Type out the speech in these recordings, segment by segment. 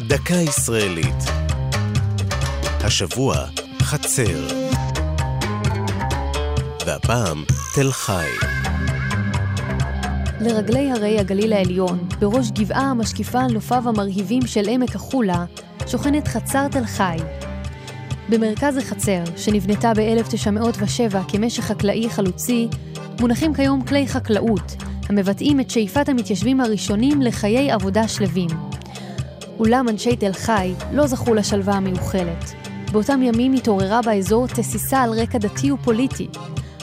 דקה ישראלית. השבוע חצר. והפעם תל חי. לרגלי הרי הגליל העליון, בראש גבעה המשקיפה על נופיו המרהיבים של עמק החולה, שוכנת חצר תל חי. במרכז החצר, שנבנתה ב-1907 כמשך חקלאי חלוצי, מונחים כיום כלי חקלאות, המבטאים את שאיפת המתיישבים הראשונים לחיי עבודה שלווים. אולם אנשי תל חי לא זכו לשלווה המיוחלת. באותם ימים התעוררה באזור תסיסה על רקע דתי ופוליטי.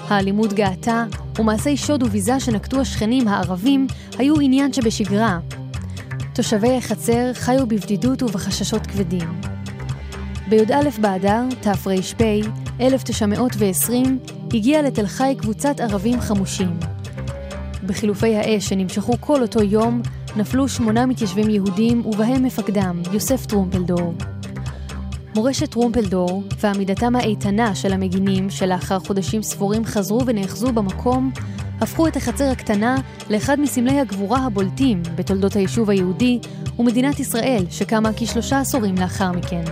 האלימות גאתה, ומעשי שוד וביזה שנקטו השכנים הערבים היו עניין שבשגרה. תושבי החצר חיו בבדידות ובחששות כבדים. בי"א באדר, תר"פ, 1920, הגיעה לתל חי קבוצת ערבים חמושים. בחילופי האש שנמשכו כל אותו יום, נפלו שמונה מתיישבים יהודים ובהם מפקדם, יוסף טרומפלדור. מורשת טרומפלדור ועמידתם האיתנה של המגינים שלאחר חודשים ספורים חזרו ונאחזו במקום, הפכו את החצר הקטנה לאחד מסמלי הגבורה הבולטים בתולדות היישוב היהודי ומדינת ישראל שקמה כשלושה עשורים לאחר מכן.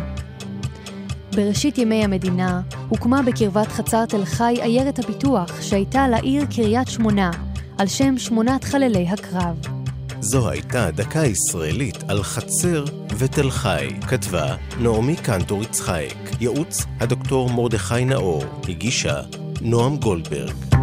בראשית ימי המדינה הוקמה בקרבת חצר תל חי עיירת הפיתוח שהייתה לעיר קריית שמונה, על שם שמונת חללי הקרב. זו הייתה דקה ישראלית על חצר ותל חי. כתבה נעמי קנטור יצחייק. ייעוץ הדוקטור מרדכי נאור. הגישה נועם גולדברג.